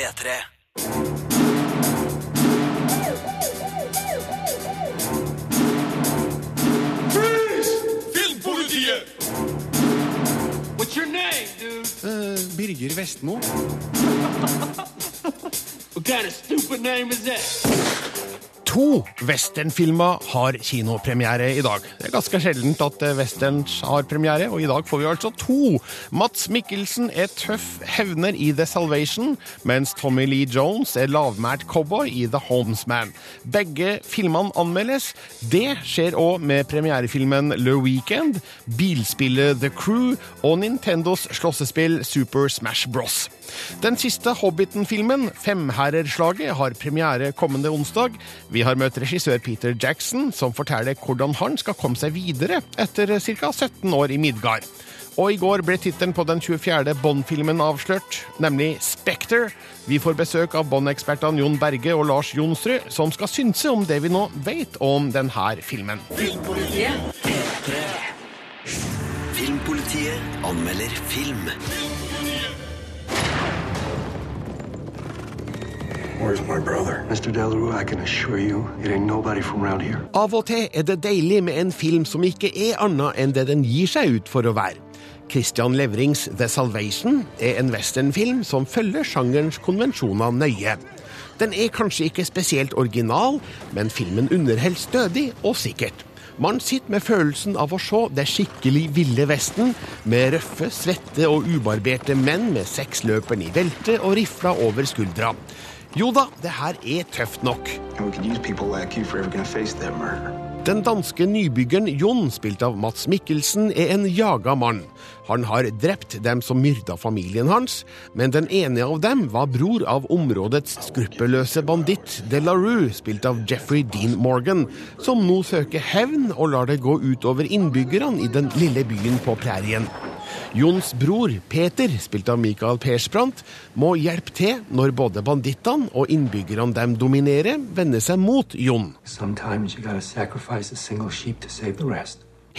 P3. Filmpolitiet! What's your name, dude? Eh, Birger Vestmo. What kind of stupid name is that? To westernfilmer har kinopremiere i dag. Det er ganske sjeldent at eh, westerns har premiere, og i dag får vi altså to. Mats Mikkelsen er tøff hevner i The Salvation, mens Tommy Lee Jones er lavmælt cowboy i The Homesman. Begge filmene anmeldes. Det skjer òg med premierefilmen Le Weekend, bilspillet The Crew og Nintendos slåssespill Super Smash Bros. Den siste Hobbiten-filmen, Femherrerslaget, har premiere kommende onsdag. Vi har møtt regissør Peter Jackson, som forteller hvordan han skal komme seg videre etter ca. 17 år i Midgard. Og i går ble tittelen på den 24. Bond-filmen avslørt, nemlig Spectre. Vi får besøk av Bond-ekspertene Jon Berge og Lars Jonsrud, som skal synse om det vi nå vet om denne filmen. Filmpolitiet anmelder film. Here. Av og til er det deilig med en film som ikke er annet enn det den gir seg ut for å være. Christian Levrings The Salvation er en westernfilm som følger sjangerens konvensjoner nøye. Den er kanskje ikke spesielt original, men filmen underholder stødig og sikkert. Man sitter med følelsen av å se det skikkelig ville Vesten, med røffe, svette og ubarberte menn med seksløperen i velte og rifla over skuldra. Jo da, det her er tøft nok. Den danske nybyggeren Jon, spilt av Mats Mikkelsen, er en jaga mann. Han har drept dem som myrda familien hans, men den ene av dem var bror av områdets skruppelløse banditt De La Rue, spilt av Jeffrey Dean Morgan, som nå søker hevn og lar det gå utover innbyggerne i den lille byen på prærien. Jons bror, Peter, spilt av Michael Persbrandt, må hjelpe til når både bandittene og innbyggerne de dominerer, vender seg mot Jon.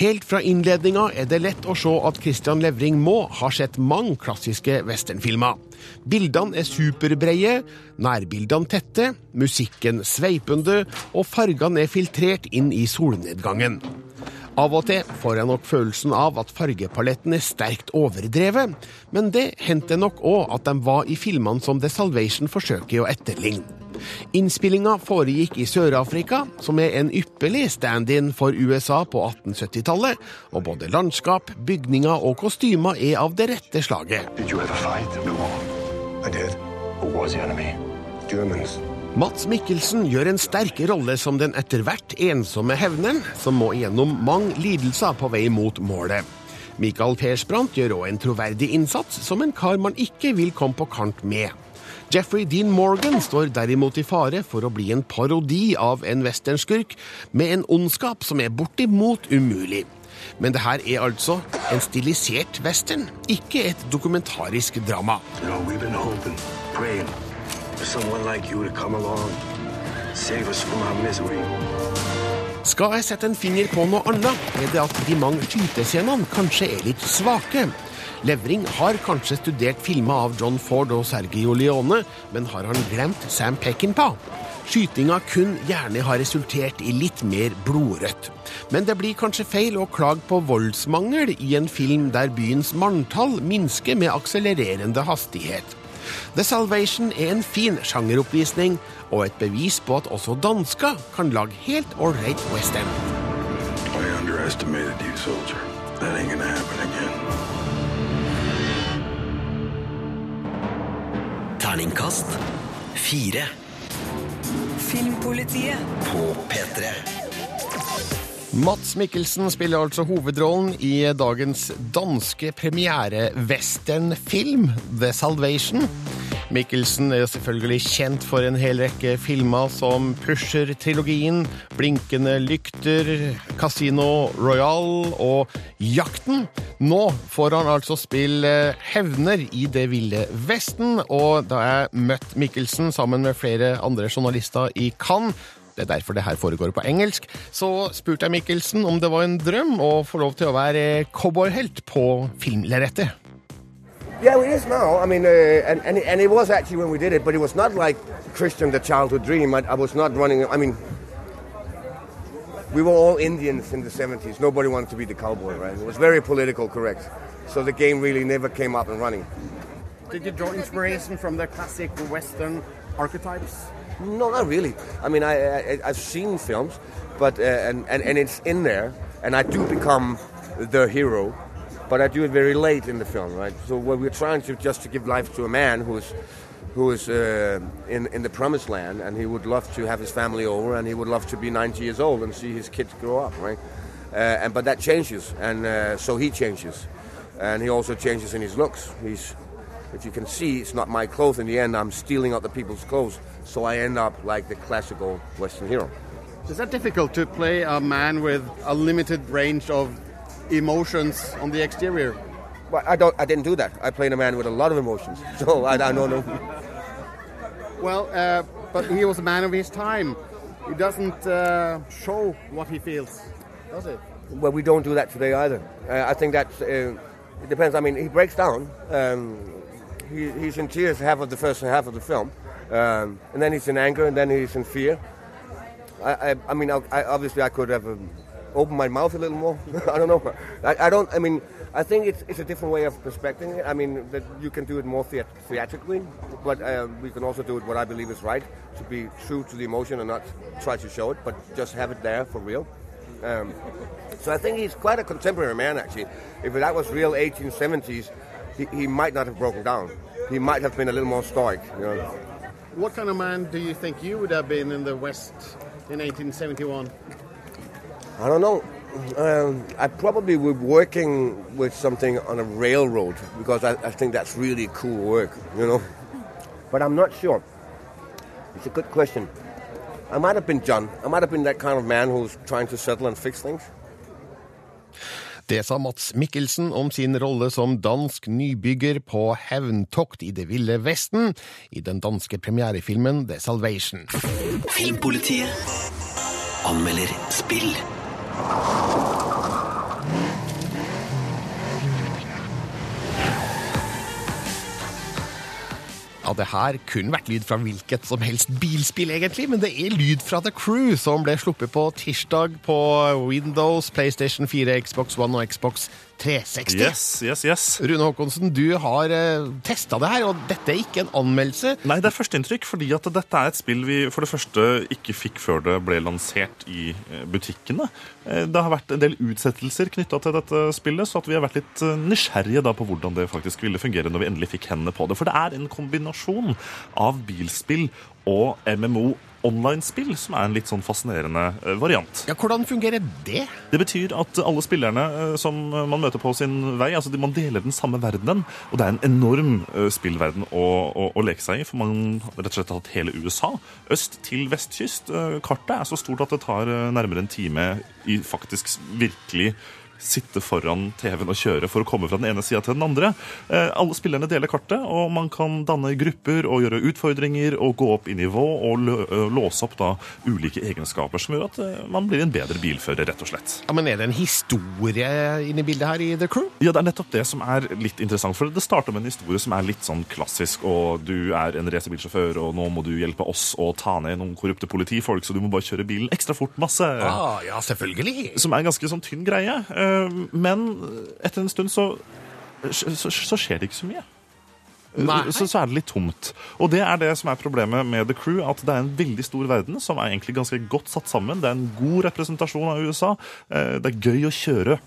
Helt fra innledninga er det lett å se at Christian Levring må ha sett mange klassiske westernfilmer. Bildene er superbreie, nærbildene tette, musikken sveipende, og fargene er filtrert inn i solnedgangen. Av og til får jeg nok følelsen av at fargepaletten er sterkt overdrevet, men det hendte nok òg at de var i filmene som The Salvation forsøker å etterligne. Innspillinga foregikk i Sør-Afrika, som er en ypperlig stand-in for USA på 1870-tallet, og både landskap, bygninger og kostymer er av det rette slaget. Did you ever fight? No. I did. Who was the enemy? Germans. Mats Mikkelsen gjør en sterk rolle som den etter hvert ensomme hevneren, som må igjennom mange lidelser på vei mot målet. Michael Persbrandt gjør òg en troverdig innsats som en kar man ikke vil komme på kant med. Jeffrey Dean Morgan står derimot i fare for å bli en parodi av en westernskurk, med en ondskap som er bortimot umulig. Men det her er altså en stilisert western, ikke et dokumentarisk drama. Know, we've been hoping, praying for someone like you to come along, save us from our misery. Skal jeg sette en finger på noe annet, er det at de mange skytescenene kanskje er litt svake. Levring har kanskje studert filmer av John Ford og Sergio Leone, men har han glemt Sam Peckinpah? Skytinga kun gjerne har resultert i litt mer blodrødt. Men det blir kanskje feil å klage på voldsmangel i en film der byens manntall minsker med akselererende hastighet. The Salvation er en fin sjangeroppvisning, og et bevis på at også dansker kan lage helt ålreit western. I underestimated you, soldier. That ain't gonna happen again. Terningkast fire Filmpolitiet. på P3. Mats Mikkelsen spiller altså hovedrollen i dagens danske premiere-westernfilm The Salvation. Mikkelsen er selvfølgelig kjent for en hel rekke filmer som Pusher-trilogien, Blinkende lykter, Casino Royal og Jakten. Nå får han altså spille hevner i Det ville Vesten, og da jeg møtte Mikkelsen sammen med flere andre journalister i Cannes, det er derfor det her foregår på engelsk. Så spurte jeg Mikkelsen om det var en drøm å få lov til å være cowboyhelt på filmlerretet. Yeah, it is now. I mean, uh, and, and, and it was actually when we did it, but it was not like Christian, the childhood dream. I, I was not running, I mean, we were all Indians in the 70s. Nobody wanted to be the cowboy, right? It was very political correct. So the game really never came up and running. Did you draw inspiration from the classic Western archetypes? No, not really. I mean, I, I I've seen films, but uh, and, and and it's in there, and I do become the hero, but I do it very late in the film, right? So what we're trying to just to give life to a man who's who is uh, in in the promised land, and he would love to have his family over, and he would love to be 90 years old and see his kids grow up, right? Uh, and but that changes, and uh, so he changes, and he also changes in his looks. He's if you can see, it's not my clothes. In the end, I'm stealing other people's clothes, so I end up like the classical Western hero. Is that difficult to play a man with a limited range of emotions on the exterior? Well, I don't. I didn't do that. I played a man with a lot of emotions, so I, I don't know. Well, uh, but he was a man of his time. He doesn't uh, show what he feels, does it? Well, we don't do that today either. Uh, I think that uh, it depends. I mean, he breaks down. Um, he, he's in tears half of the first half of the film, um, and then he's in anger, and then he's in fear. I, I, I mean, I, I, obviously, I could have um, opened my mouth a little more. I don't know. I, I don't. I mean, I think it's, it's a different way of perspecting it. I mean, that you can do it more theat- theatrically, but uh, we can also do it what I believe is right to be true to the emotion and not try to show it, but just have it there for real. Um, so I think he's quite a contemporary man, actually. If that was real 1870s, he, he might not have broken down. He might have been a little more stoic. You know. What kind of man do you think you would have been in the West in 1871? I don't know. Um, I probably would be working with something on a railroad because I, I think that's really cool work, you know. But I'm not sure. It's a good question. I might have been John. I might have been that kind of man who's trying to settle and fix things. Det sa Mats Mikkelsen om sin rolle som dansk nybygger på hevntokt i Det ville Vesten i den danske premierefilmen The Salvation. Filmpolitiet anmelder spill. Ja, det her kunne vært lyd fra hvilket som helst bilspill, egentlig, men det er lyd fra The Crew, som ble sluppet på tirsdag på Windows, PlayStation 4, Xbox One og Xbox 360. Yes, yes, yes. Rune Håkonsen, du har uh, testa det her, og dette er ikke en anmeldelse. Nei, det er førsteinntrykk, fordi at dette er et spill vi for det første ikke fikk før det ble lansert i eh, butikkene. Eh, Det har vært en del utsettelser knytta til dette spillet, så vi har vært litt eh, nysgjerrige da på hvordan det faktisk ville fungere når vi endelig fikk hendene på det. For det er en kombinasjon av bilspill og MMO online-spill som er en litt sånn fascinerende eh, variant. Ja, Hvordan fungerer det? Det betyr at alle spillerne eh, som man møter på sin vei, altså man deler den samme verdenen. Og det er en enorm eh, spillverden å, å, å leke seg i, for man har rett og slett hatt hele USA. Øst til vestkyst. Kartet er så stort at det tar nærmere en time i faktisk virkelig sitte foran TV-en og kjøre for å komme fra den ene sida til den andre. Eh, alle spillerne deler kartet, og man kan danne grupper og gjøre utfordringer og gå opp i nivå og eh, låse opp da ulike egenskaper som gjør at eh, man blir en bedre bilfører, rett og slett. Ja, men Er det en historie inne i bildet her i The Crew? Ja, det er nettopp det som er litt interessant. For det starter med en historie som er litt sånn klassisk. Og du er en racerbilsjåfør, og nå må du hjelpe oss å ta ned noen korrupte politifolk, så du må bare kjøre bilen ekstra fort masse. Ah, ja, selvfølgelig. Som er en ganske sånn tynn greie. Eh, Men etter en stund så, så, så skjer det ikke så mye. Nei. Så, så er det litt tomt. Og det er det som er problemet med The Crew, at det er en veldig stor verden som er egentlig ganske godt satt sammen. Det er en god representasjon av USA. Eh, Det er gøy å kjøre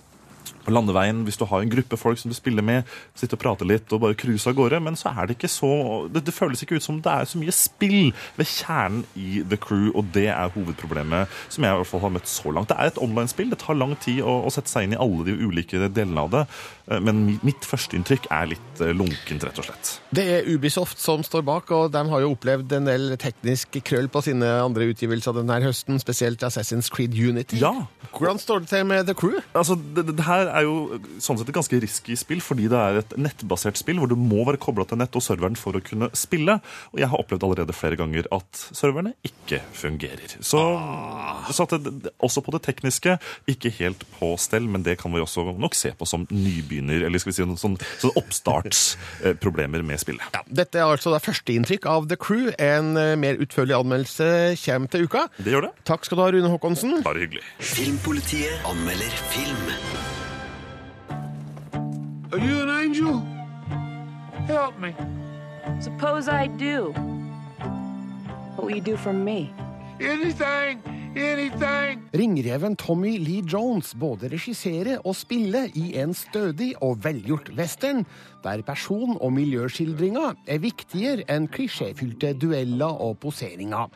på landeveien hvis du har en gruppe folk som du spiller med, sitte og prate litt og bare cruise av gårde, men så er det ikke så det, det føles ikke ut som det er så mye spill ved kjernen i The Crew, og det er hovedproblemet som jeg i hvert fall har møtt så langt. Det er et online-spill, det tar lang tid å, å sette seg inn i alle de ulike delene av det, eh, men mi- mitt førsteinntrykk er litt eh, lunkent, rett og slett. Det er Ubisoft som står bak, og de har jo opplevd en del teknisk krøll på sine andre utgivelser denne høsten, spesielt Assassin's Creed Unity. Ja. Hvordan står det til med The Crew? Altså, det, det her er jo sånn sett et ganske risky spill, fordi det er et nettbasert spill hvor du må være kobla til nett og serveren for å kunne spille. Og jeg har opplevd allerede flere ganger at serverne ikke fungerer. Så, så at det, også på det tekniske, ikke helt på stell, men det kan vi også nok se på som nybegynner, eller skal vi si noen sånn, sånn oppstartsproblemer med spillet. Ja, dette er altså det førsteinntrykk av The Crew. En eh, mer utførlig anmeldelse kommer til uka. Det gjør det. Takk skal du ha, Rune Håkonsen. Bare hyggelig. Filmpolitiet anmelder film. Are you an angel? Help me. Suppose I do. What will you do for me? Anything, anything. Ringreven Tommy Lee Jones både regissere og spille i en stødig og velgjort western, der person- og miljøskildringa er viktigere enn klisjéfylte dueller og poseringer.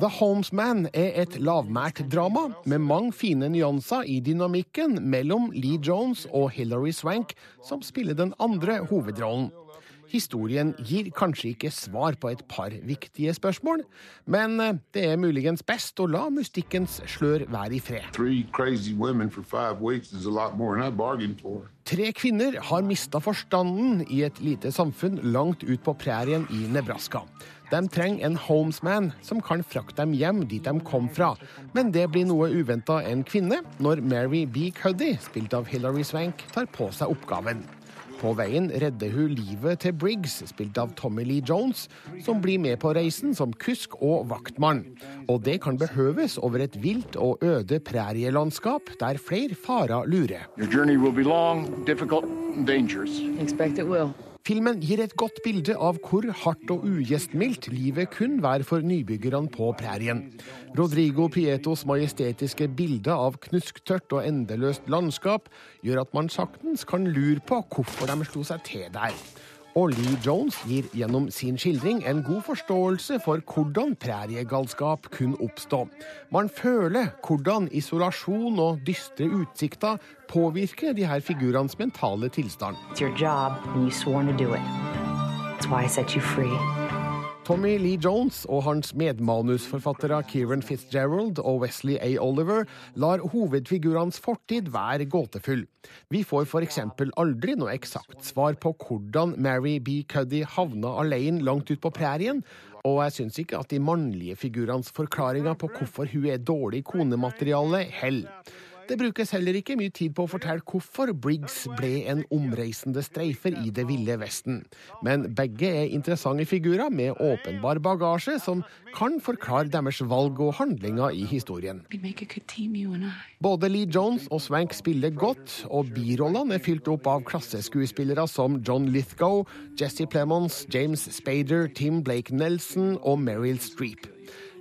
The Homesman er et lavmælt drama med mange fine nyanser i dynamikken mellom Lee Jones og Hilary Swank, som spiller den andre hovedrollen. Historien gir kanskje ikke svar på et par viktige spørsmål, men eh, det er muligens best å la mystikkens slør være i fred. Tre kvinner har mista forstanden i et lite samfunn langt ut på prærien i Nebraska. De trenger en homesman som kan frakte dem hjem dit de kom fra. Men det blir noe uventa en kvinne når Mary B. Cuddy, spilt av Hilary Swank, tar på seg oppgaven. På veien redder hun livet til Briggs, spilt av Tommy Lee Jones, som blir med på reisen som kusk og vaktmann. Og det kan behøves over et vilt og øde prærielandskap der flere farer lurer. Your journey will be long, difficult, and dangerous. Expect it will. Filmen gir et godt bilde av hvor hardt og ugjestmildt livet kun være for nybyggerne på prærien. Rodrigo Prietos majestetiske bilde av knusktørt og endeløst landskap gjør at man saktens kan lure på hvorfor de slo seg til der. Og Lee Jones gir gjennom sin skildring en god forståelse for hvordan præriegalskap kunne oppstå. Man føler hvordan isolasjon og dystre utsikter påvirker de her figurenes mentale tilstand. It's your job, and you've sworn to do it. That's why I set you free. Tommy Lee Jones og hans medmanusforfattere Kieran Fitzgerald og Wesley A. Oliver lar hovedfigurenes fortid være gåtefull. Vi får f.eks. aldri noe eksakt svar på hvordan Mary B. Cuddy havna alene langt ut på prærien, og jeg syns ikke at de mannlige figurenes forklaringer på hvorfor hun er dårlig konemateriale, heller. Det brukes heller ikke mye tid på å fortelle hvorfor Briggs ble en omreisende streifer i det ville Vesten. Men begge er interessante figurer med åpenbar bagasje som kan forklare deres valg og handlinger i historien. Både Lee Jones og Swank spiller godt, og birollene er fylt opp av klasseskuespillere som John Lithgow, Jesse Plemons, James Spader, Tim Blake Nelson og Meryl Streep.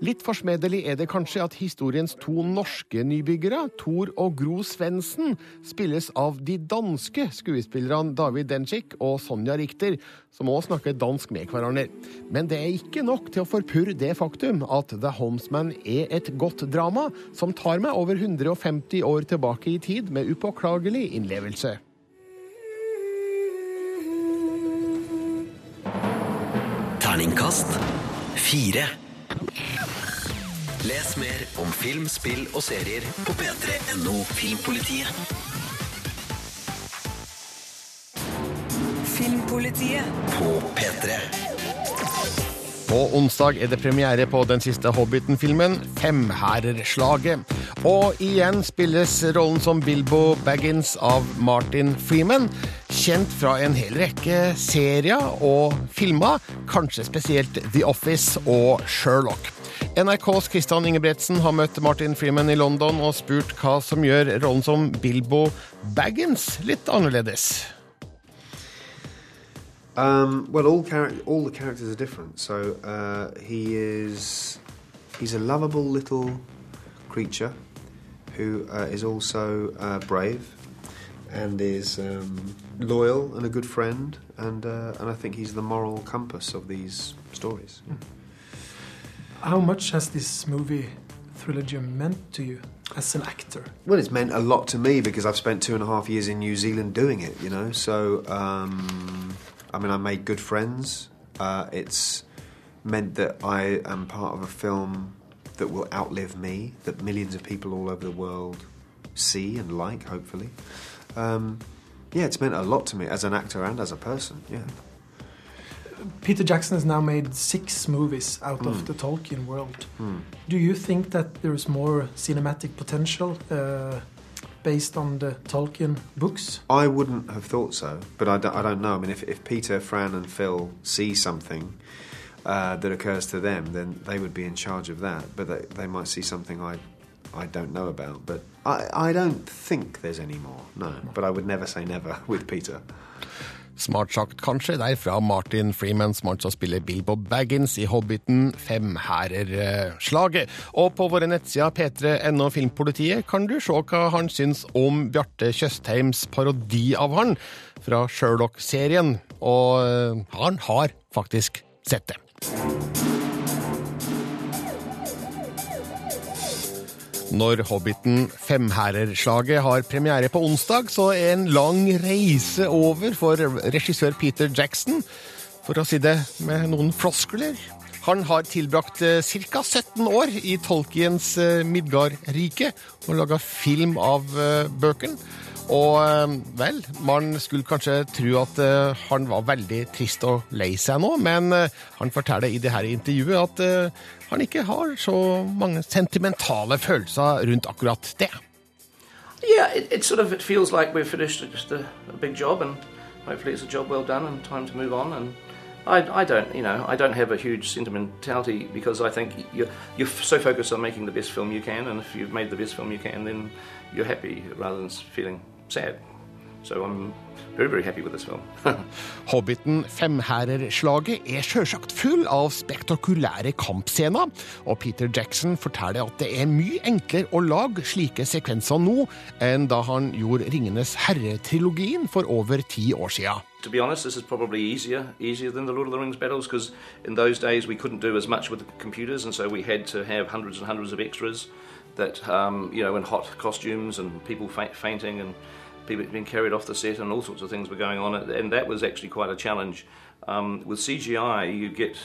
Litt forsmedelig er det kanskje at historiens to norske nybyggere, Thor og Gro Svendsen, spilles av de danske skuespillerne David Dencik og Sonja Richter, som også snakker dansk med hverandre. Men det er ikke nok til å forpurre det faktum at The Homesman er et godt drama som tar meg over 150 år tilbake i tid med upåklagelig innlevelse. Terningkast fire. Les mer om film, spill og serier på p3.no Filmpolitiet. Filmpolitiet. På P3. På onsdag er det premiere på den siste Hobbiten-filmen, Femhærerslaget. Og igjen spilles rollen som Bilbo Baggins av Martin Freeman, kjent fra en hel rekke serier og filmer, kanskje spesielt The Office og Sherlock. NRKs Christian Ingebretsen har møtt Martin Freeman i London og spurt hva som gjør rollen som Bilbo Baggins litt annerledes. Um, well, all all the characters are different. So uh, he is he's a lovable little creature who uh, is also uh, brave and is um, loyal and a good friend, and uh, and I think he's the moral compass of these stories. How much has this movie trilogy meant to you as an actor? Well, it's meant a lot to me because I've spent two and a half years in New Zealand doing it, you know. So, um, I mean, I made good friends. Uh, it's meant that I am part of a film that will outlive me, that millions of people all over the world see and like, hopefully. um, yeah, it's meant a lot to me as an actor and as a person. Yeah. Peter Jackson has now made six movies out Mm. of the Tolkien world. Hmm. Do you think that there's more cinematic potential uh, based on the Tolkien books? I wouldn't have thought so, but I don't, don't know. I mean, if, if Peter, Fran, and Phil see something uh, that occurs to them, then they would be in charge of that. But they, they might see something I, I don't know about. But I, I don't think there's any more. No, but I would never say never with Peter. Smart sagt, kanskje, der fra Martin Freeman, som altså spiller Bilbo Baggins i Hobbiten Femhærer-slaget. Og på våre nettsider p3.no Filmpolitiet kan du se hva han syns om Bjarte Tjøstheims parodi av han fra Sherlock-serien. Og eh, han har faktisk sett det. Når Hobbiten Femhærerslaget har premiere på onsdag, så er en lang reise over for regissør Peter Jackson, for å si det med noen floskler. Han har tilbrakt ca. 17 år i Tolkiens Midgardrike Midgard-rike og laga film av eh, bøkene. Og eh, vel, man skulle kanskje tro at eh, han var veldig trist og lei seg nå, men eh, han forteller i det her intervjuet at han ikke har så mange sentimentale følelser rundt akkurat det. Yeah, it, it sort of it feels like we've finished just a, a big job, and hopefully it's a job well done and time to move on. And I, I don't, you know, I don't have a huge sentimentality because I think you're you're so focused on making the best film you can, and if you've made the best film you can, then you're happy rather than feeling sad. So I'm very very happy with this film. Hobbiten Femherrerslaget er sjølsagt full av spektakulære kampscener, og Peter Jackson forteller at det er mye enklere å lage slike sekvenser nå enn da han gjorde Ringenes herre-trilogien for over ti år siden. To be honest, this is probably easier easier than the Lord of the Rings battles because in those days we couldn't do as much with the computers, and so we had to have hundreds and hundreds of extras that um, you know, in hot costumes and people fa- fainting and people being carried off the set and all sorts of things were going on, and that was actually quite a challenge. Um, with CGI, you get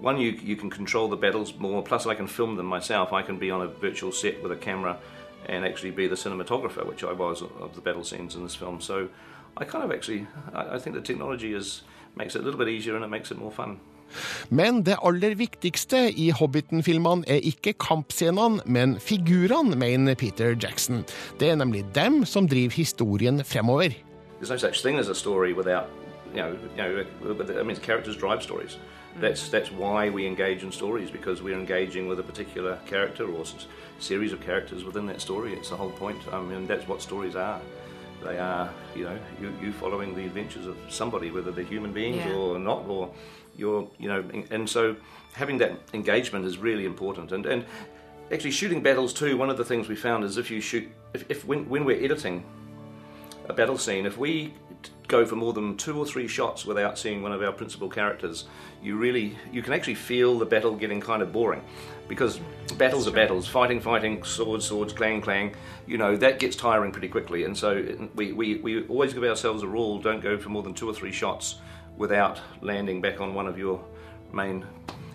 one, you you can control the battles more. Plus, I can film them myself. I can be on a virtual set with a camera and actually be the cinematographer, which I was of the battle scenes in this film. So I kind of actually, I, I think the technology is makes it a little bit easier and it makes it more fun. Men det aller viktigste i Hobbiten-filmene er ikke kampscenene, men figurene, mener Peter Jackson. Det er nemlig dem som driver historien fremover. There's no such thing as a story without, you know, you know, I mean, characters drive stories. That's that's why we engage in stories because we're engaging with a particular character or series of characters within that story. It's the whole point. I mean, that's what stories are. They are, you know, you, you following the adventures of somebody, whether they're human beings Yeah. or not, or you're, you know, and- so having that engagement is really important. And and actually shooting battles too. One of the things we found is if you shoot, if, if when when we're editing a battle scene, if we go for more than two or three shots without seeing one of our principal characters, you really you can actually feel the battle getting kind of boring, because battles are battles, fighting, fighting, swords, swords, clang, clang. You know that gets tiring pretty quickly, and so we, we, we always give ourselves a rule: don't go for more than two or three shots without landing back on one of your main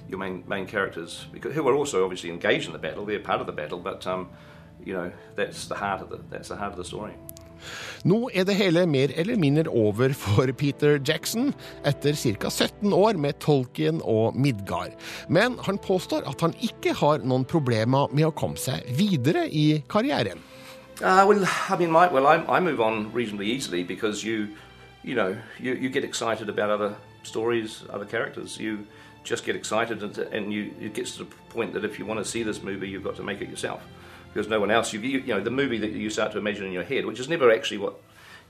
your main main characters, because who are also obviously engaged in the battle. They're part of the battle, but um, you know that's the heart of the that's the heart of the story. Nå er det hele mer eller mindre over for Peter Jackson etter ca. 17 år med Tolkien og Midgard. Men han påstår at han ikke har noen problemer med å komme seg videre i karrieren. Uh, well, I mean, my, well, I, I move on reasonably easily because you, you know, you, you get excited about other stories, other characters. You just get excited, and, and you it gets to the point that if you want to see this movie, you've got to make it yourself because no one else. You, you, you know, the movie that you start to imagine in your head, which is never actually what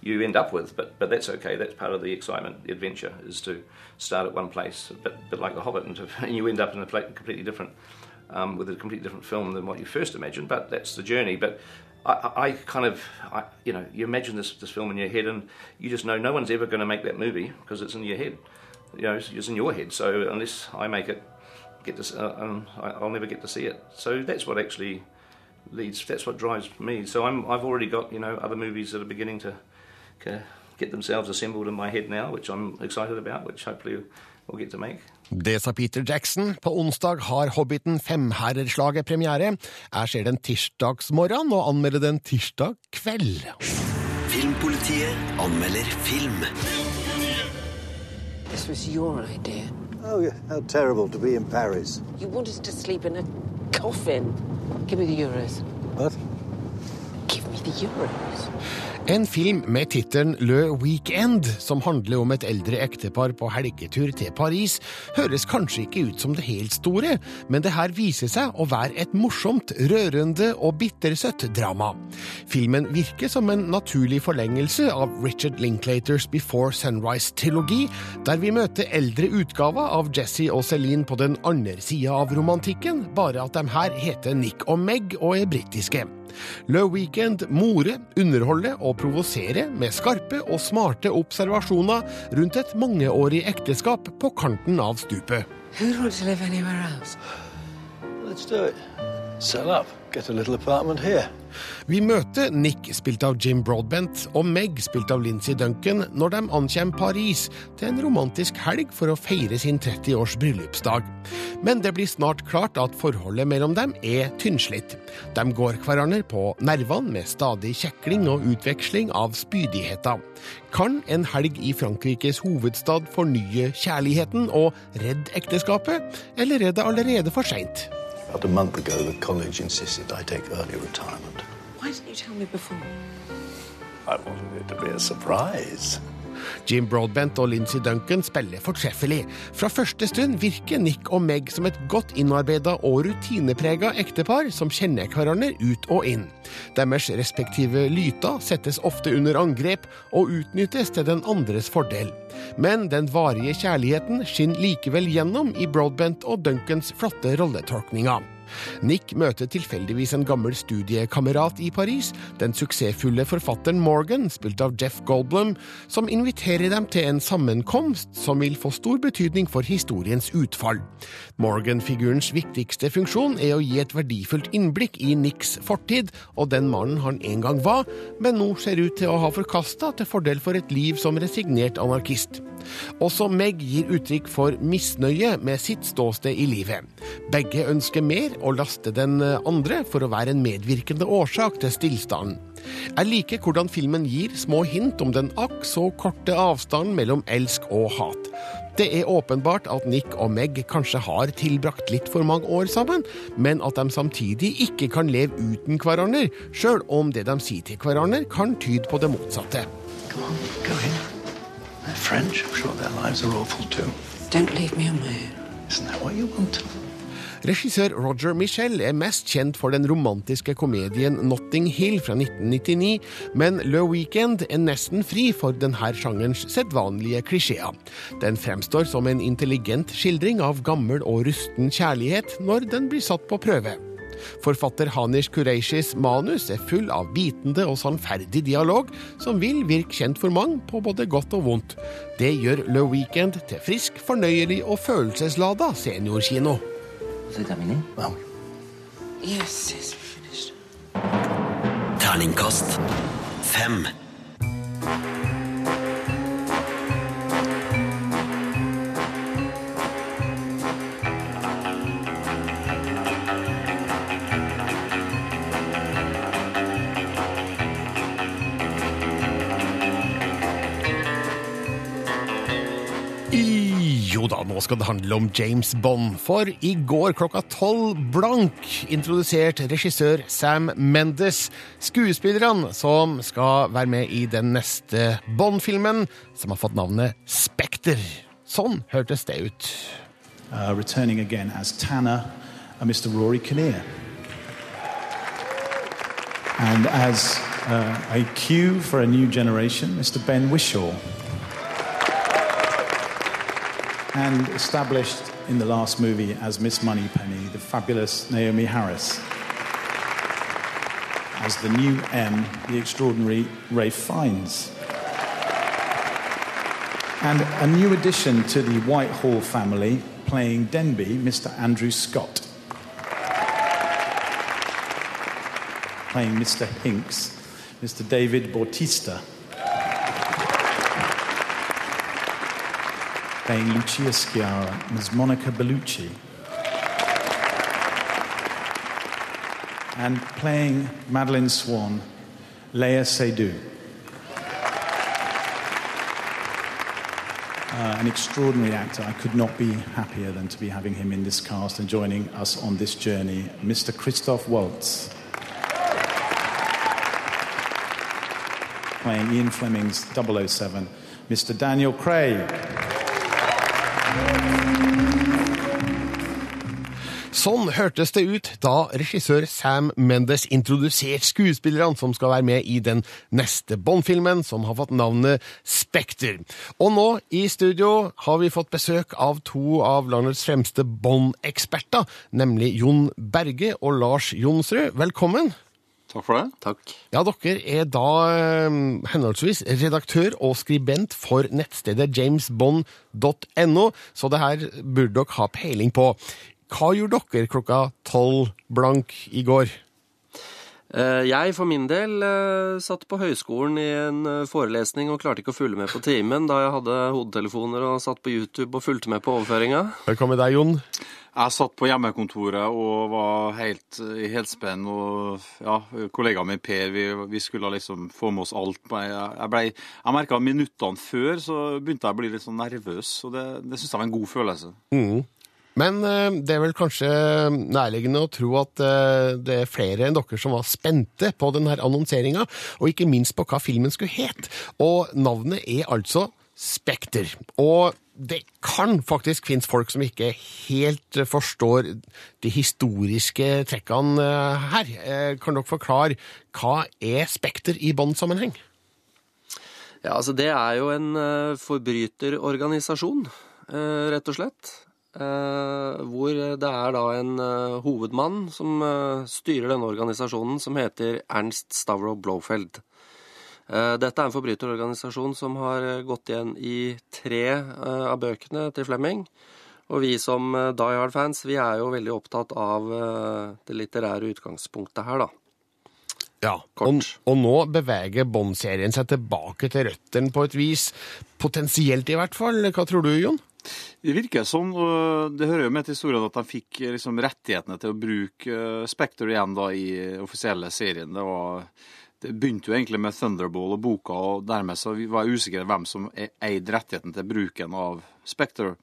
you end up with, but but that's okay. That's part of the excitement, the adventure, is to start at one place, a bit, like The Hobbit, and, to, and you end up in a pla completely different, um, with a completely different film than what you first imagined. But that's the journey. But I, I kind of, I, you know, you imagine this this film in your head, and you just know no one's ever going to make that movie because it's in your head. You know, it's in your head. So unless I make it, get to, uh, um, I'll never get to see it. So that's what actually leads. That's what drives me. So I'm, I've already got you know other movies that are beginning to get themselves assembled in my head now, which I'm excited about, which hopefully we'll get to make. Det sa Peter Jackson. På onsdag har Hobbiten Femherreslaget premiere. Jeg ser den tirsdagsmorgen og anmelder den tirsdag kveld. Filmpolitiet anmelder film. This was your idea. Oh, yeah. How terrible to be in Paris. You wanted to sleep in a coffin. Give me the euros. What? Give me the euros. En film med tittelen Le Weekend, som handler om et eldre ektepar på helgetur til Paris, høres kanskje ikke ut som det helt store, men det her viser seg å være et morsomt, rørende og bittersøtt drama. Filmen virker som en naturlig forlengelse av Richard Linklaters Before Sunrise-trilogi, der vi møter eldre utgaver av Jesse og Celine på den andre sida av romantikken, bare at de her heter Nick og Meg og er britiske. Le Weekend more, underholder og provosere med skarpe og smarte observasjoner rundt et mangeårig ekteskap på kanten av stupet. Who'd want to live anywhere else? Let's do it. Sell up. Get a little apartment here. Vi møter Nick, spilt av Jim Broadbent, og Meg, spilt av Lindsay Duncan, når de ankommer Paris til en romantisk helg for å feire sin 30-års bryllupsdag. Men det blir snart klart at forholdet mellom dem er tynnslitt. De går hverandre på nervene med stadig kjekling og utveksling av spydigheter. Kan en helg i Frankrikes hovedstad fornye kjærligheten og redde ekteskapet, eller er det allerede for seint? About a month ago, the college insisted I take early retirement. Why didn't you tell me before? I wanted it to be a surprise. Jim Broadbent og Lindsay Duncan spiller fortreffelig. Fra første stund virker Nick og Meg som et godt innarbeida og rutineprega ektepar som kjenner hverandre ut og inn. Deres respektive lyter settes ofte under angrep og utnyttes til den andres fordel. Men den varige kjærligheten skinner likevel gjennom i Broadbent og Duncans flotte rolletolkninger. Nick møter tilfeldigvis en gammel studiekamerat i Paris, den suksessfulle forfatteren Morgan, spilt av Jeff Goldblum, som inviterer dem til en sammenkomst som vil få stor betydning for historiens utfall. Morgan-figurens viktigste funksjon er å gi et verdifullt innblikk i Nicks fortid og den mannen han en gang var, men nå ser ut til å ha forkasta til fordel for et liv som resignert anarkist. Også Meg gir uttrykk for misnøye med sitt ståsted i livet. Begge ønsker mer og laster den andre for å være en medvirkende årsak til stillstanden. Jeg liker hvordan filmen gir små hint om den akk så korte avstanden mellom elsk og hat. Det er åpenbart at Nick og Meg kanskje har tilbrakt litt for mange år sammen, men at de samtidig ikke kan leve uten hverandre, sjøl om det de sier til hverandre kan tyde på det motsatte. Come on, go in. They're French. I'm sure their lives are awful too. Don't leave me alone. Isn't that what you want? Regissør Roger Michel er mest kjent for den romantiske komedien Notting Hill fra 1999, men Le Weekend er nesten fri for denne sjangerens sedvanlige klisjeer. Den fremstår som en intelligent skildring av gammel og rusten kjærlighet når den blir satt på prøve. Forfatter Hanish Qureishis manus er full av bitende og sannferdig dialog, som vil virke kjent for mange på både godt og vondt. Det gjør Le Weekend til frisk, fornøyelig og følelseslada seniorkino. Yes, it's finished. Terningkast fem. Da, nå skal det handle om James Bond, for i går klokka tolv blank introdusert regissør Sam Mendes skuespillerne som skal være med i den neste Bond-filmen, som har fått navnet Spekter. Sånn hørtes det ut. uh, returning again as Tanner Mr. Rory Kinnear. And as uh, a cue for a new generation, Mr. Ben Wishaw. And established in the last movie as Miss Moneypenny, the fabulous Naomi Harris. As the new M, the extraordinary Rafe Fiennes. And a new addition to the Whitehall family, playing Denby, Mr. Andrew Scott. Playing Mr. Hinks, Mr. David Bautista. playing Lucia Sciarra, Ms. Monica Bellucci. And playing Madeline Swan, Leia Seydoux. Uh, an extraordinary actor. I could not be happier than to be having him in this cast and joining us on this journey, Mr. Christoph Waltz. Playing Ian Fleming's 007, Mr. Daniel Craig. Sånn hørtes det ut da regissør Sam Mendes introduserte skuespillerne som skal være med i den neste Bond-filmen, som har fått navnet Spekter. Og nå, i studio, har vi fått besøk av to av landets fremste Bond-eksperter, nemlig Jon Berge og Lars Jonsrud. Velkommen. Takk for det. Takk. Ja, dere er da eh, henholdsvis redaktør og skribent for nettstedet jamesbond.no, så det her burde dere ha peiling på. Hva gjorde dere klokka tolv blank i går? Eh, Jeg for min del eh, satt på høyskolen i en forelesning og klarte ikke å følge med på timen da jeg hadde hodetelefoner og satt på YouTube og fulgte med på overføringa. Velkommen deg, Jon. Jeg satt på hjemmekontoret og var helt i helspenn. Og ja, kollegaen min Per, vi, vi skulle liksom få med oss alt. Jeg, jeg, ble- jeg merka minuttene før så begynte jeg å bli litt sånn nervøs, og det, det syns jeg var en god følelse. Mm. Men eh, det er vel kanskje nærliggende å tro at eh, det er flere enn dere som var spente på denne annonseringa, og ikke minst på hva filmen skulle het. Og navnet er altså Spekter. Og det kan faktisk finnes folk som ikke helt forstår de historiske trekkene eh, her. Eh, Kan dere forklare hva er Spekter i Bond-sammenheng? Ja, altså det er jo en eh, forbryterorganisasjon, rett og slett. Hvor det er da en hovedmann som styrer denne organisasjonen, som heter Ernst Stavro Blofeld. Eh, Dette er en forbryterorganisasjon som har eh, gått igjen i tre eh, av bøkene til Flemming. Og vi som Die Hard-fans, vi er jo veldig opptatt av det litterære utgangspunktet her, da. Ja, og, og nå beveger Bond-serien seg tilbake til røttene på et vis. Potensielt i hvert fall. Hva tror du, Jon? Det virker sånn, og det hører jo med til historien at de fikk liksom rettighetene til å bruke Spectre igjen da i offisielle serien. Det, var, det begynte jo egentlig med Thunderball og boka, og dermed så var jeg usikker hvem som e- eide rettigheten til bruken av Spectre.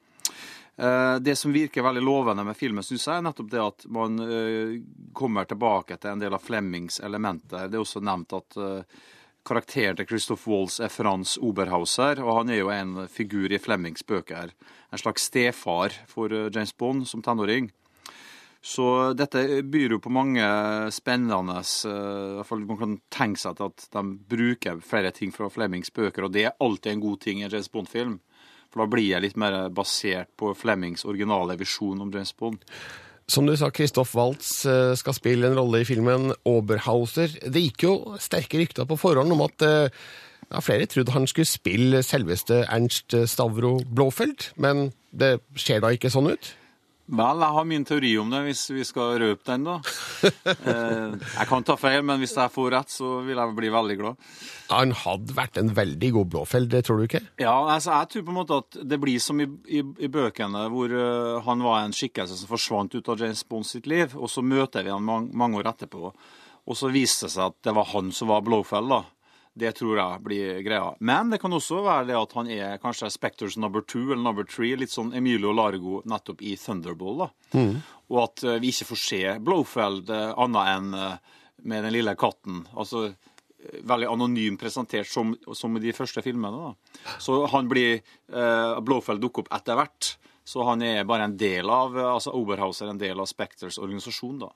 Eh, Det som virker veldig lovende med filmen, synes jeg, er nettopp det at man eh, kommer tilbake til en del av Flemmings elementer. Det er også nevnt at eh, karakteren til Christoph Waltz er Frans Oberhauser, og han er jo en figur i Flemmings bøker. En slags stefar for James Bond som tenåring. Så dette byr jo på mange spennende eh, i hvert fall Man kan tenke seg at de bruker flere ting fra Flemings bøker, og det er alltid en god ting i en James Bond-film. For da blir jeg litt mer basert på Flemings originale visjon om James Bond. Som du sa, Christoph Waltz eh, skal spille en rolle i filmen Oberhauser. Det gikk jo sterke rykter på forhånd om at eh, ja, flere trodde han skulle spille selveste Ernst Stavro Blåfeldt, men det ser da ikke sånn ut? Vel, jeg har min teori om det, hvis vi skal røpe den, da. Eh, jeg kan ta feil, men hvis jeg får rett, så vil jeg bli veldig glad. Han hadde vært en veldig god Blåfeld, det tror du ikke? Ja, altså, jeg tror på en måte at det blir som i, i, i bøkene, hvor eh, han var en skikkelse som forsvant ut av James Bond sitt liv, og så møter vi han mange, mange år etterpå. Og så viste det seg at det var han som var Blowfell, da. Det tror jeg blir greia. Men det kan også være det at han er kanskje Spectors number two eller number three, litt sånn Emilio Largo nettopp i Thunderball, da. Mm. Og at eh, vi ikke får se Blowfeld eh, annet enn eh, med den lille katten. Altså veldig anonym presentert som, som i de første filmene. da. Så han blir eh, Blowfeld dukker opp etter hvert. Så han er bare en del av altså Oberhauser, en del av Spectors organisasjon, da.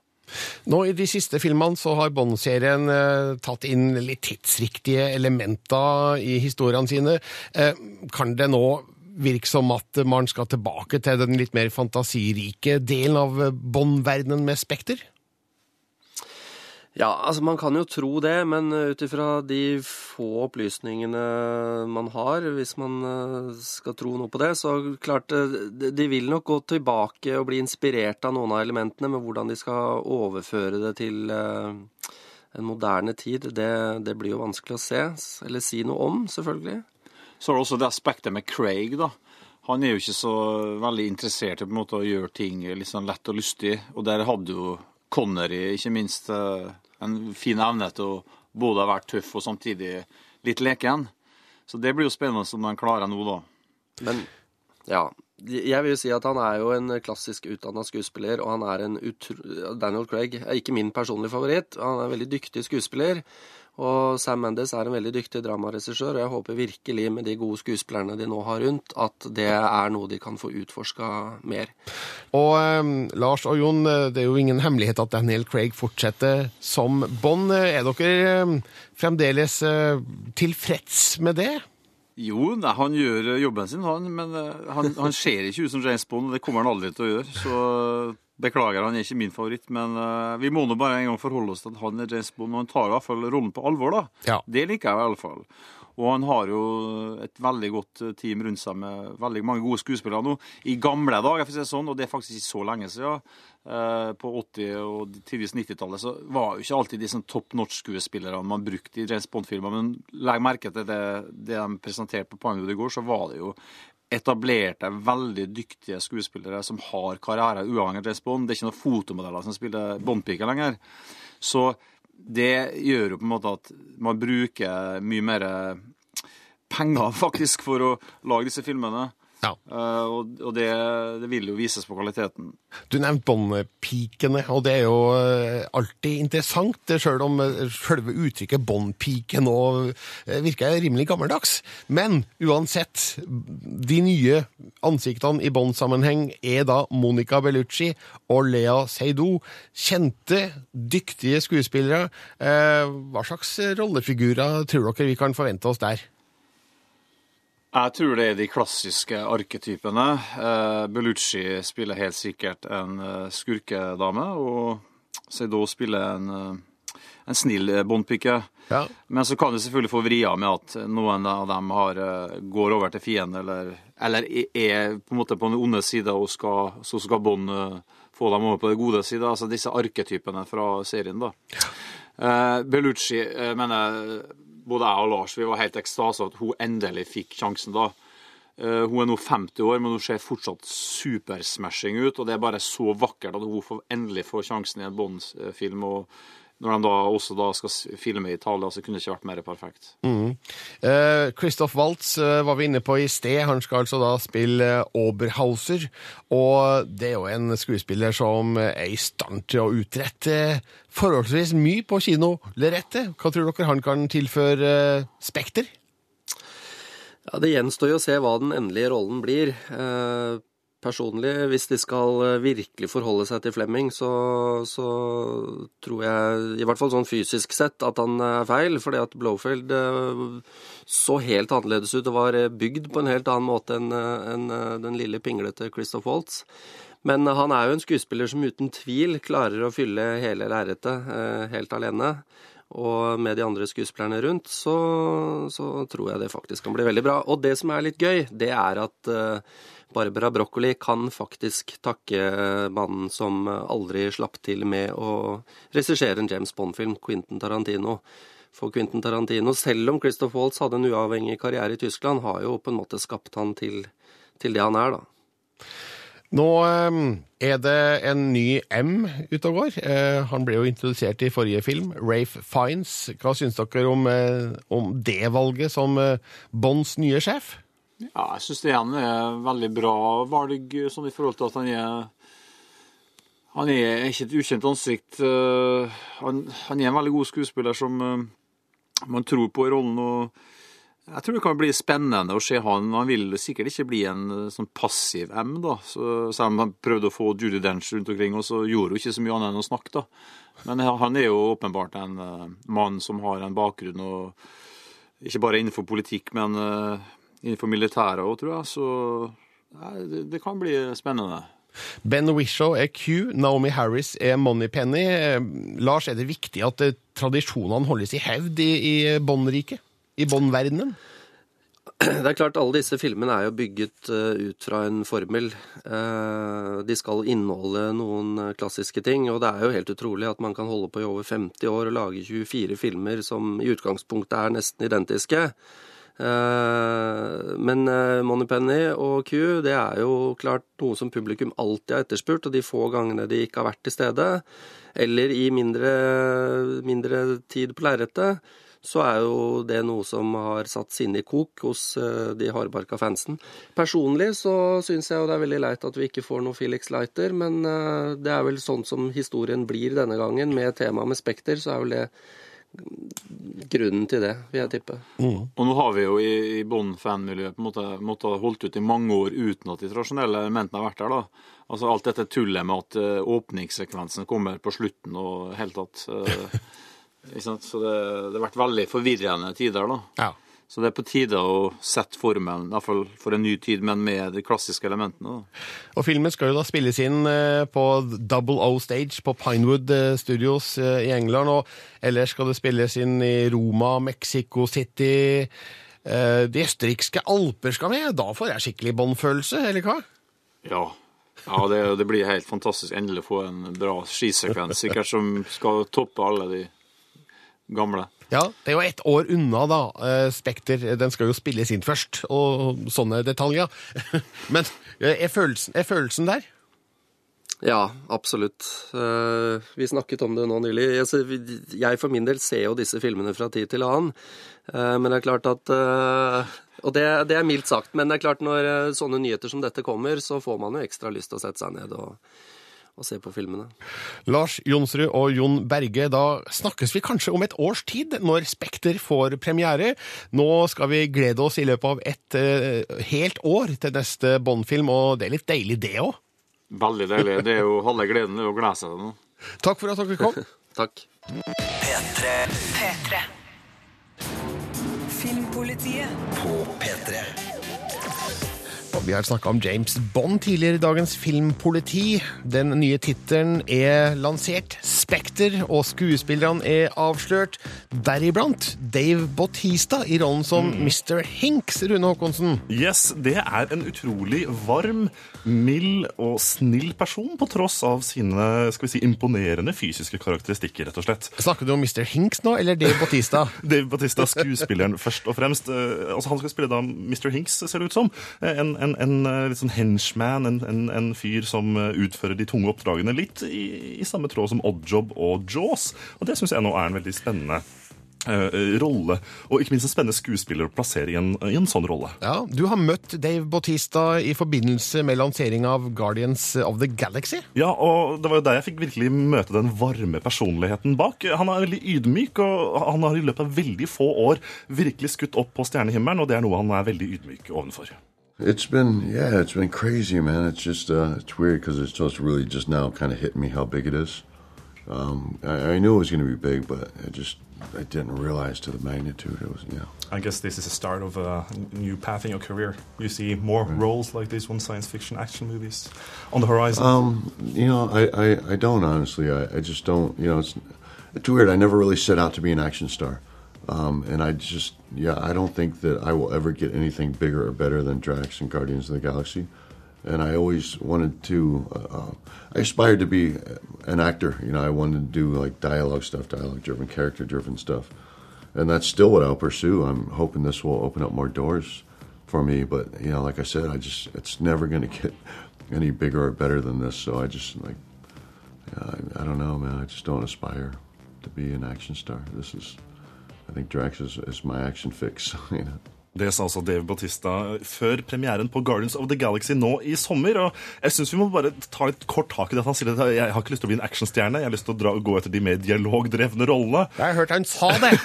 Nå I de siste filmene så har Bond-serien eh, tatt inn litt tidsriktige elementer i historiene sine. Eh, kan det nå virke som at man skal tilbake til den litt mer fantasirike delen av Bond-verdenen med Spekter? Ja, altså man kan jo tro det, men ut ifra de få opplysningene man har, hvis man eh, skal tro noe på det, så klart eh, de vil nok gå tilbake og bli inspirert av noen av elementene, men hvordan de skal overføre det til eh, en moderne tid, det, det blir jo vanskelig å se, eller si noe om, selvfølgelig. Så er det også det aspektet med Craig, da. Han er jo ikke så veldig interessert i på en måte å gjøre ting litt sånn lett og lystig. Og der hadde jo Connery ikke minst eh, en fin evne til å både være tøff og samtidig litt leken. Så det blir jo spennende om han klarer nå, da. Men ja. Jeg vil jo si at han er jo en klassisk utdanna skuespiller, og han er en utro... Daniel Craig er ikke min personlige favoritt. Han er en veldig dyktig skuespiller. Og Sam Mendes er en veldig dyktig dramaregissør, og jeg håper virkelig med de gode skuespillerne de nå har rundt, at det er noe de kan få utforska mer. Og eh, Lars og Jon, eh, det er jo ingen hemmelighet at Daniel Craig fortsetter som Bond. Er dere eh, fremdeles eh, tilfreds med det? Jo, nei, han gjør jobben sin, han. Men eh, han, han ser ikke ut som James Bond, og det kommer han aldri til å gjøre. Så beklager, han er ikke min favoritt. Men uh, vi må nå bare en gang forholde oss til at han er James Bond, og han tar i hvert fall rollen på alvor, da. Ja. Det liker jeg i alle fall. Og han har jo et veldig godt eh, team rundt seg med veldig mange gode skuespillere nå. I gamle dager, for å si det sånn, og det er faktisk ikke så lenge siden, eh, på 80- og tidvis 90-tallet, så var jo ikke alltid de sånn top notch-skuespillerne man brukte i James Bond-filmer. Men legg merke til det, det de presenterte på Pinewood i går, så var det jo etablerte, veldig dyktige skuespillere som har karriere uavhengig av James Bond. Det er ikke noen fotomodeller som spiller Bond-piker lenger. Så det gjør jo på en måte at man bruker mye mer penger faktisk for å lage disse filmene. Ja. Eh, og og det, det vil jo vises på kvaliteten. Du nevnte Bond-pikene, og det er jo eh, alltid interessant, selv om eh, selve uttrykket Bond-pike nå virker rimelig gammeldags. Men uansett, de nye ansiktene i Bond-sammenheng er da Monica Bellucci og Lea Seydoux. Kjente, dyktige skuespillere. Hva slags rollefigurer tror dere vi kan forvente oss der? Jeg tror det er de klassiske arketypene. Eh, Bellucci spiller helt sikkert en eh, skurkedame, og Seidou spiller en, eh, en snill båndpike. Ja. Men så kan du selvfølgelig få vria med at noen av dem har, går over til fienden, eller, eller er på en måte på den onde sida, og skal, så skal Bond få dem over på den gode sida. Altså disse arketypene fra serien, da. Ja. Bellucci mener mener både jeg og Lars vi var helt ekstase at hun endelig fikk sjansen da. Eh, hun er nå 50 år, men hun ser fortsatt supersmashing ut. Og det er bare så vakkert at hun endelig får sjansen i en Bond-film. Og når de da også da skal filme i Italia, så kunne det ikke vært mer perfekt. Mm. Eh, Christoph Waltz eh, var vi inne på i sted. Han skal altså da spille eh, Oberhauser. Og det er jo en skuespiller som er i stand til å utrette forholdsvis mye på kino. Lerette, Hva tror dere han kan tilføre eh, Spekter? Ja, Det gjenstår jo å se hva den endelige rollen blir. Eh, personlig, hvis de skal eh, virkelig forholde seg til Flemming, så, så tror jeg, i hvert fall sånn fysisk sett, at han er feil. Fordi at Blowfield eh, så helt annerledes ut og var eh, bygd på en helt annen måte enn eh, eh, den lille pinglete Christoph Waltz. Men han er jo en skuespiller som uten tvil klarer å fylle hele lerretet eh, helt alene. Og med de andre skuespillerne rundt, så, så tror jeg det faktisk kan bli veldig bra. Og det som er litt gøy, det er at eh, Barbara Broccoli kan faktisk takke mannen som aldri slapp til med å regissere en James Bond-film, Quentin Tarantino. For Quentin Tarantino, selv om Christoph Waltz hadde en uavhengig karriere i Tyskland, har jo på en måte skapt han til, til det han er, da. Nå eh, er det en ny M ute og går. Eh, han ble jo introdusert i forrige film, Rafe Fines. Hva syns dere om, eh, om det valget som eh, Bonds nye sjef? Ja, jeg syns det er er veldig bra valg sånn i forhold til at han er Han er ikke et ukjent ansikt. eh, Han, han er en veldig god skuespiller som eh, man tror på i rollen. og jeg tror det kan bli spennende å se han. Han vil sikkert ikke bli en eh, sånn passiv M, da. Selv om han prøvde å få Judy Dench rundt omkring, og så gjorde hun ikke så mye annet enn å snakke, da. Men han er jo åpenbart en eh, mann som har en bakgrunn, og ikke bare innenfor politikk, men eh, innenfor militæret òg, tror jeg. Så nei, det, det kan bli spennende. Ben Wishaw er Q, Naomi Harris er Moneypenny. Eh, Lars, er det viktig at eh, tradisjonene holdes i hevd i, i Bond-riket? I Bond-verdenen? Det er klart, alle disse filmene er jo bygget eh, ut fra en formel. Eh, de skal inneholde noen klassiske ting, og det er jo helt utrolig at man kan holde på i over 50 år og lage 24 filmer som i utgangspunktet er nesten identiske. Eh, men eh, Moneypenny og Q, det er jo klart noe som publikum alltid har etterspurt, og de få gangene de ikke har vært til stede, eller i mindre, mindre tid på lerretet, så er jo det noe som har satt sinnet i kok hos eh, de hardbarka fansen. Personlig så syns jeg jo det er veldig leit at vi ikke får noe Felix Leiter, men det er vel sånn som historien blir denne gangen. Med temaet med Spekter, så er vel det grunnen til det, vil jeg tippe. Og nå har vi jo i, i Bond-fanmiljøet på en måte måttet holdt ut i mange år uten at de tradisjonelle elementene har vært der. da. Altså Alt dette tullet med at uh, åpningssekvensen kommer på slutten og helt tatt. uh, ikke sant? Så det, det har vært veldig forvirrende tider, da. Så det er på tide å sette formelen, fall for en ny tid, men med de klassiske elementene. Og filmen skal jo da spilles inn eh, på Double O Stage på Pinewood eh, Studios eh, i England, og ellers skal det spilles inn i Roma, Mexico City De østerrikske alper skal med, da får jeg skikkelig båndfølelse, eller hva? Ja. Ja, det, det blir helt fantastisk endelig å få en bra skisekvens, sikkert som skal toppe alle de gamle. Ja, det er jo ett år unna, da. Eh, Spekter den skal jo spilles inn først, og sånne detaljer. Men eh, er følelsen, er følelsen der? Ja, absolutt. Eh, Vi snakket om det nå nylig. Jeg for min del ser jo disse filmene fra tid til annen. Men det er klart at Og det, det er mildt sagt, men det er klart når sånne nyheter som dette kommer, så får man jo ekstra lyst til å sette seg ned og, og se på filmene. Lars Jonsrud og Jon Berge, da snakkes vi kanskje om et års tid, når Spekter får premiere. Nå skal vi glede oss i løpet av et uh, helt år til neste Bond-film, og det er litt deilig det òg. Veldig deilig. Det er jo halve gleden er å glede seg til nå. Takk for at dere kom. Takk. P3 P3. Filmpolitiet på P3. Vi har snakka om James Bond tidligere i dagens Filmpoliti. Den nye tittelen er lansert. Spekter og skuespillerne er avslørt. Deriblant Dave Bautista i rollen som Mr. Hinks, Rune Håkonsen. Yes, det er en utrolig varm, mild og snill person, på tross av sine skal vi si, imponerende fysiske karakteristikker, rett og slett. Snakker du om Mr. Hinks nå, eller Dave Bautista? Dave Bautista, skuespilleren først og fremst. Eh, altså Han skal spille da Mr. Hinks, ser det ut som. En, En, en, en eh, litt sånn henchman, en, en, en fyr som eh, utfører de tunge oppdragene. Litt i, i samme tråd som Oddjob og Jaws. Og det syns jeg nå er en veldig spennende eh, rolle. Og ikke minst en spennende skuespiller å plassere i en, i en sånn rolle. Ja, Du har møtt Dave Bautista i forbindelse med lansering av Guardians of the Galaxy. Ja, og det var jo der jeg fikk virkelig møte den varme personligheten bak. Han er veldig ydmyk, og han har i løpet av veldig få år virkelig skutt opp på stjernehimmelen, og det er noe han er veldig ydmyk ovenfor. It's been, yeah, it's been crazy, man. It's just, uh, it's weird because it's just really just now kind of hitting me how big it is. Um, I, I knew it was going to be big, but I just, I didn't realize to the magnitude it was, yeah. I guess this is the start of a new path in your career. You see more roles like this one, science fiction, action movies on the horizon. Um, you know, I, I, I don't honestly. I, I just don't. You know, it's it's weird. I never really set out to be an action star, um, and I just yeah, I don't think that I will ever get anything bigger or better than Drax and Guardians of the Galaxy. And I always wanted to. Uh, uh, I aspired to be an actor. You know, I wanted to do like dialogue stuff, dialogue-driven, character-driven stuff, and that's still what I'll pursue. I'm hoping this will open up more doors for me. But you know, like I said, I just it's never going to get any bigger or better than this. So I just like I, I don't know, man. I just don't aspire to be an action star. This is, I think Drax is, is my action fix. You know. Det sa altså Dave Bautista før premieren på Guardians of the Galaxy nå i sommer. og Jeg syns vi må bare ta litt kort tak i det. Han sier at jeg har ikke lyst til å bli en actionstjerne, jeg har lyst til å dra, gå etter de mer dialogdrevne rollene. Jeg har hørt han sa det!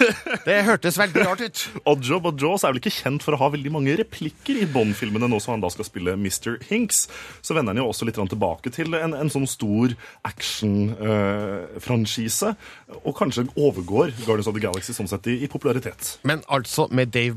Det hørtes veldig rart ut. Oddjob og Jaws er vel ikke kjent for å ha veldig mange replikker i Bond-filmene, nå som han da skal spille Mr. Hinks. Så vender han jo også litt tilbake til en, en sånn stor action-franchise, og kanskje overgår Guardians of the Galaxy sånn sett i, i popularitet. Men altså, med Dave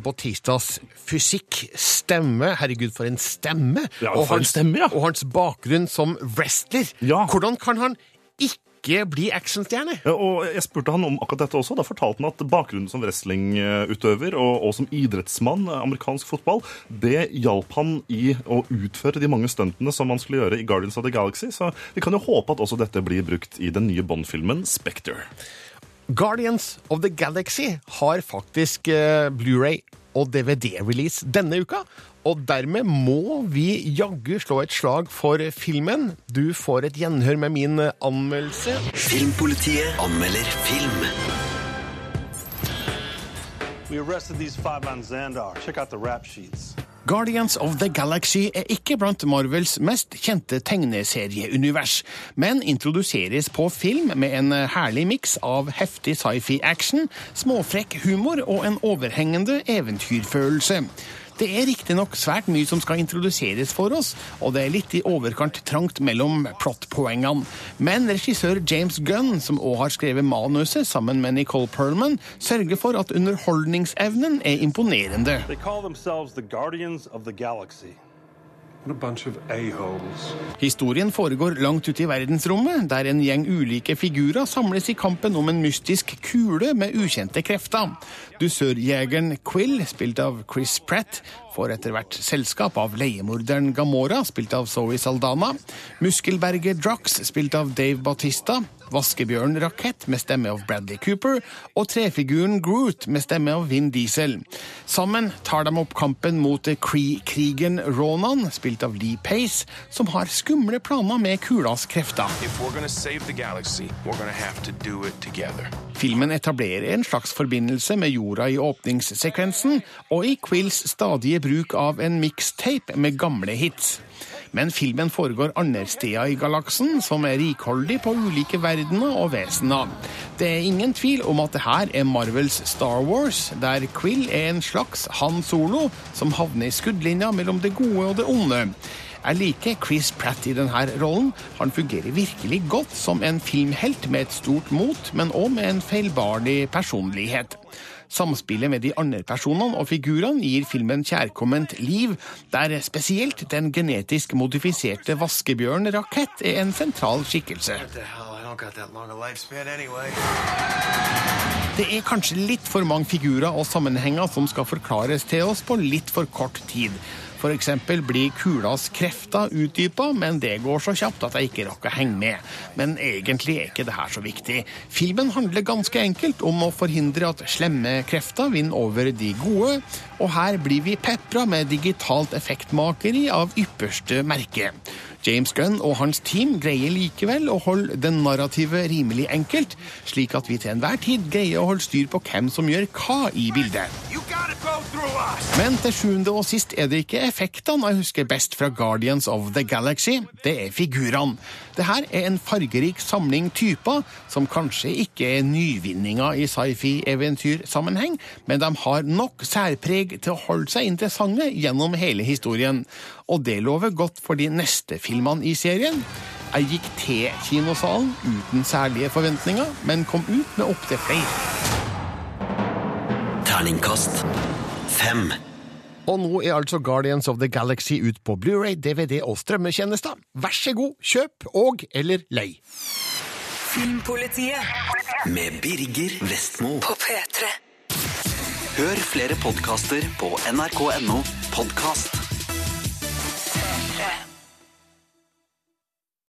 Bautistas fysikk, stemme Herregud, for en stemme! Ja, for og, hans, stemme, ja. og hans bakgrunn som wrestler. Hvordan kan han ikke bli actionstjerne? Ja, og Jeg spurte han om akkurat dette også. Da fortalte han at bakgrunnen som wrestlingutøver og, og som idrettsmann, amerikansk fotball, det hjalp han i å utføre de mange stuntene som han skulle gjøre i Guardians of the Galaxy. Så vi kan jo håpe at også dette blir brukt i den nye Bond-filmen Spectre. Guardians of the Galaxy har faktisk eh, Blu-ray og DVD-release denne uka. Og dermed må vi jaggu slå et slag for filmen. Du får et gjenhør med min anmeldelse. Filmpolitiet anmelder film. We arrested these five on Xandar. Check out the rap sheets. Guardians of the Galaxy er ikke blant Marvels mest kjente tegneserieunivers, men introduseres på film med en herlig miks av heftig sci-fi-action, småfrekk humor og en overhengende eventyrfølelse. Det er riktignok svært mye som skal introduseres for oss, og det er litt i overkant trangt mellom plottpoengene. Men regissør James Gunn, som òg har skrevet manuset sammen med Nicole Perlman, sørger for at underholdningsevnen er imponerende. They call themselves the Guardians of the Galaxy. Historien foregår langt ute i verdensrommet, der en gjeng ulike figurer samles i kampen om en mystisk kule med ukjente krefter. Dusørjegeren Quill, spilt av Chris Pratt, får etter hvert selskap av leiemorderen Gamora, spilt av Zoe Saldana, muskelberget Drox, spilt av Dave Bautista, vaskebjørn Rakett med stemme av Bradley Cooper og trefiguren Groot med stemme av Vin Diesel. Sammen tar de opp kampen mot Kree-krigen Ronan, spilt av Lee Pace, som har skumle planer med kulas krefter. Galaxy. Filmen etablerer en slags forbindelse med jorda i åpningssekvensen, og i Quills stadige bruk av en mixtape med gamle hits. Men filmen foregår andre steder i galaksen, som er rikholdig på ulike verdener og vesener. Det er ingen tvil om at det her er Marvels Star Wars, der Quill er en slags Han Solo som havner i skuddlinja mellom det gode og det onde. Jeg liker Chris Pratt i denne rollen. Han fungerer virkelig godt som en filmhelt med et stort mot, men òg med en feilbarlig personlighet. Samspillet med de andre personene og figurene gir filmen kjærkomment liv, der spesielt den genetisk modifiserte vaskebjørn Rakett er en sentral skikkelse. Det er kanskje litt for mange figurer og sammenhenger som skal forklares til oss på litt for kort tid. Eksempel blir kulas krefter utdypa, men det går så kjapt at jeg ikke rakk å henge med. Men egentlig er ikke det her så viktig. Filmen handler ganske enkelt om å forhindre at slemme krefter vinner over de gode, og her blir vi pepra med digitalt effektmakeri av ypperste merke. James Gunn og hans team greier likevel å holde det narrativet rimelig enkelt, slik at vi til enhver tid greier å holde styr på hvem som gjør hva i bildet. Men til sjuende og sist er det ikke effektene jeg husker best fra Guardians of the Galaxy, det er figurene. Dette er en fargerik samling typer som kanskje ikke er nyvinninger i sci-fi-eventyrsammenheng, men de har nok særpreg til å holde seg interessante gjennom hele historien. Og det lover godt for de neste filmene i serien. Jeg gikk til kinosalen uten særlige forventninger, men kom ut med opptil flere. Terningkast fem. Og nå er altså Guardians of the Galaxy ut på Blu-ray, DVD og strømmetjenester. Vær så god, kjøp og eller lei. Filmpolitiet med Birger Vestmo. På P3. Hør flere podkaster på nrk.no podkast.